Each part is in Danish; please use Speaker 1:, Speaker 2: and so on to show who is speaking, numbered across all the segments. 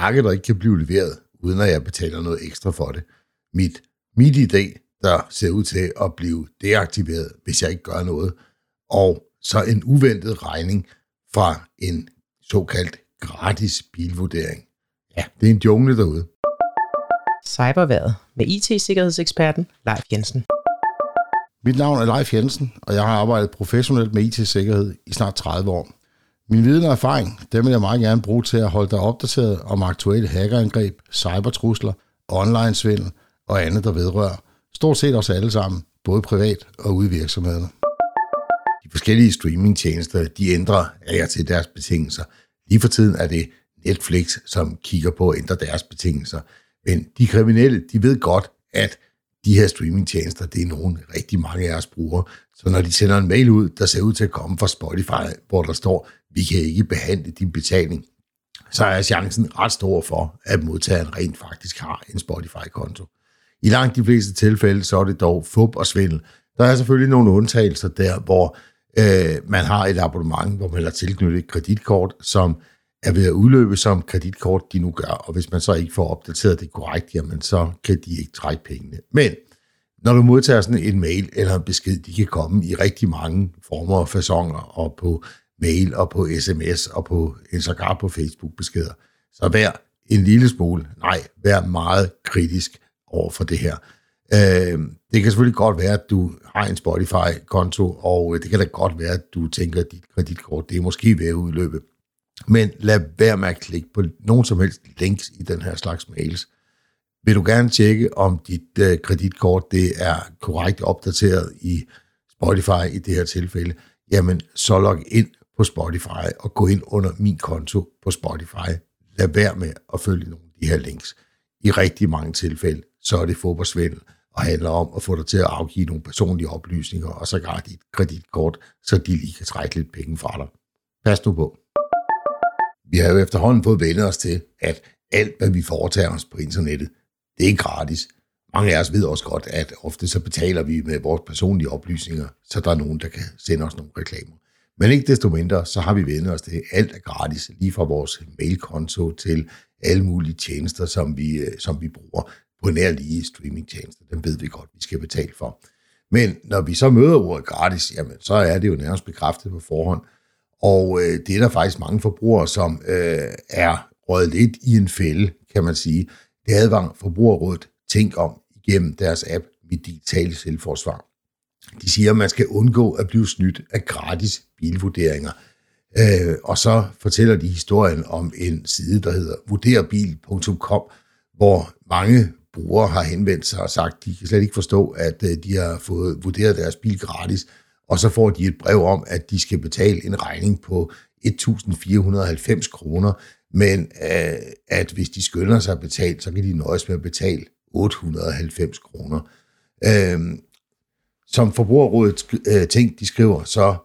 Speaker 1: pakke, der ikke kan blive leveret, uden at jeg betaler noget ekstra for det. Mit mit idé, der ser ud til at blive deaktiveret, hvis jeg ikke gør noget. Og så en uventet regning fra en såkaldt gratis bilvurdering. Ja, det er en jungle derude.
Speaker 2: Cyberværet med IT-sikkerhedseksperten Leif Jensen.
Speaker 1: Mit navn er Leif Jensen, og jeg har arbejdet professionelt med IT-sikkerhed i snart 30 år. Min viden og erfaring, dem vil jeg meget gerne bruge til at holde dig opdateret om aktuelle hackerangreb, cybertrusler, online-svindel og andet, der vedrører stort set os alle sammen, både privat og ude i virksomhederne. De forskellige streamingtjenester, de ændrer af til deres betingelser. Lige for tiden er det Netflix, som kigger på at ændre deres betingelser. Men de kriminelle, de ved godt, at de her streamingtjenester, det er nogen rigtig mange af os bruger. Så når de sender en mail ud, der ser ud til at komme fra Spotify, hvor der står, vi kan ikke behandle din betaling, så er chancen ret stor for, at modtageren rent faktisk har en Spotify-konto. I langt de fleste tilfælde, så er det dog fup og svindel. Der er selvfølgelig nogle undtagelser der, hvor øh, man har et abonnement, hvor man har tilknyttet et kreditkort, som er ved at udløbe, som kreditkort de nu gør. Og hvis man så ikke får opdateret det korrekt, jamen så kan de ikke trække pengene. Men når du modtager sådan en mail eller en besked, de kan komme i rigtig mange former og fasonger, og på mail og på sms og på Instagram på Facebook beskeder. Så vær en lille smule, nej, vær meget kritisk over for det her. Øh, det kan selvfølgelig godt være, at du har en Spotify-konto, og øh, det kan da godt være, at du tænker, at dit kreditkort det er måske ved at udløbe. Men lad være med at klikke på nogen som helst links i den her slags mails. Vil du gerne tjekke, om dit øh, kreditkort det er korrekt opdateret i Spotify i det her tilfælde, jamen så log ind på Spotify og gå ind under min konto på Spotify. Lad være med at følge nogle af de her links. I rigtig mange tilfælde, så er det fodboldsvindel og handler om at få dig til at afgive nogle personlige oplysninger, og så gør dit kreditkort, så de lige kan trække lidt penge fra dig. Pas nu på. Vi har jo efterhånden fået vendt os til, at alt, hvad vi foretager os på internettet, det er gratis. Mange af os ved også godt, at ofte så betaler vi med vores personlige oplysninger, så der er nogen, der kan sende os nogle reklamer. Men ikke desto mindre, så har vi vendt os til, alt er gratis, lige fra vores mailkonto til alle mulige tjenester, som vi, øh, som vi bruger på nær lige streamingtjenester. Dem ved vi godt, vi skal betale for. Men når vi så møder ordet gratis, jamen, så er det jo nærmest bekræftet på forhånd. Og øh, det er der faktisk mange forbrugere, som øh, er røget lidt i en fælde, kan man sige. Det advarer Forbrugerrådet tænk om igennem deres app Mit Digitale Selvforsvar. De siger, at man skal undgå at blive snydt af gratis bilvurderinger. Øh, og så fortæller de historien om en side, der hedder vurderbil.com, hvor mange brugere har henvendt sig og sagt, de kan slet ikke forstå, at øh, de har fået vurderet deres bil gratis, og så får de et brev om, at de skal betale en regning på 1.490 kroner, men øh, at hvis de skynder sig at betale, så kan de nøjes med at betale 890 kroner. Øh, som forbrugerrådet øh, ting, de skriver, så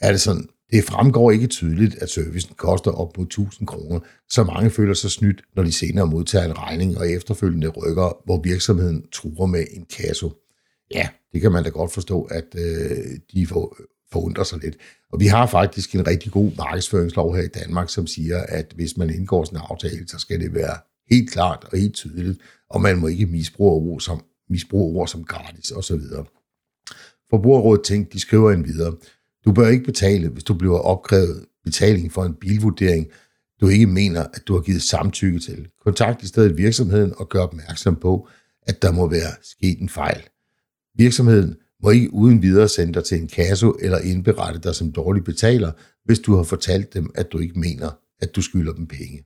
Speaker 1: er det sådan, det fremgår ikke tydeligt, at servicen koster op mod 1000 kroner, så mange føler sig snydt, når de senere modtager en regning og efterfølgende rykker, hvor virksomheden truer med en kasse. Ja, det kan man da godt forstå, at øh, de får, forundrer sig lidt. Og vi har faktisk en rigtig god markedsføringslov her i Danmark, som siger, at hvis man indgår sådan en aftale, så skal det være helt klart og helt tydeligt, og man må ikke misbruge ord som, misbruge ord som gratis osv. Forbrugerrådet Tænk, de skriver en videre. Du bør ikke betale, hvis du bliver opkrævet betaling for en bilvurdering, du ikke mener, at du har givet samtykke til. Kontakt i stedet virksomheden og gør opmærksom på, at der må være sket en fejl. Virksomheden må ikke uden videre sende dig til en kasse eller indberette dig som dårlig betaler, hvis du har fortalt dem, at du ikke mener, at du skylder dem penge.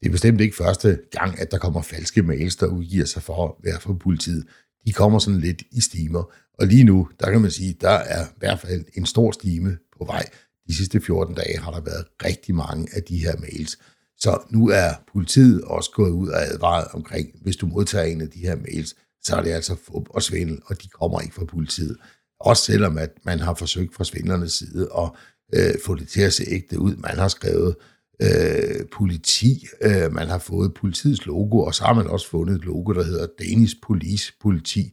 Speaker 1: Det er bestemt ikke første gang, at der kommer falske mails, der udgiver sig for at være fra politiet. De kommer sådan lidt i stimer, og lige nu, der kan man sige, der er i hvert fald en stor stime på vej. De sidste 14 dage har der været rigtig mange af de her mails. Så nu er politiet også gået ud og advaret omkring, hvis du modtager en af de her mails, så er det altså fup og svindel, og de kommer ikke fra politiet. Også selvom at man har forsøgt fra svindlernes side at øh, få det til at se ægte ud. Man har skrevet øh, politi, øh, man har fået politiets logo, og så har man også fundet et logo, der hedder Danish Police Politi.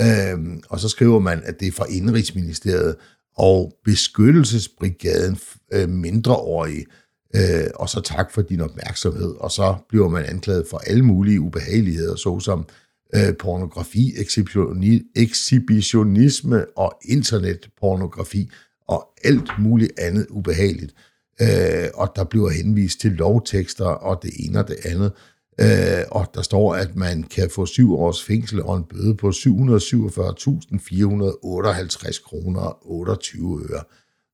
Speaker 1: Øh, og så skriver man, at det er fra Indrigsministeriet og Beskyttelsesbrigaden øh, mindreårige Øh, og så tak for din opmærksomhed. Og så bliver man anklaget for alle mulige ubehageligheder, såsom øh, pornografi, ekshibitionisme og internetpornografi og alt muligt andet ubehageligt. Øh, og der bliver henvist til lovtekster og det ene og det andet. Øh, og der står, at man kan få syv års fængsel og en bøde på 747.458 kroner og 28 øre,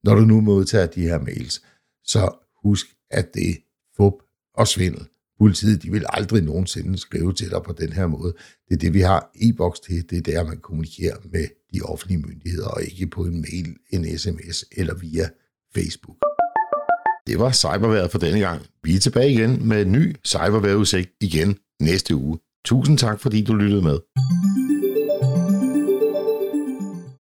Speaker 1: når du nu modtager de her mails. Så husk, at det er fup og svindel. Politiet de vil aldrig nogensinde skrive til dig på den her måde. Det er det, vi har e-boks til. Det er der, man kommunikerer med de offentlige myndigheder, og ikke på en mail, en sms eller via Facebook. Det var cyberværet for denne gang. Vi er tilbage igen med en ny cyberværetudsigt igen næste uge. Tusind tak, fordi du lyttede med.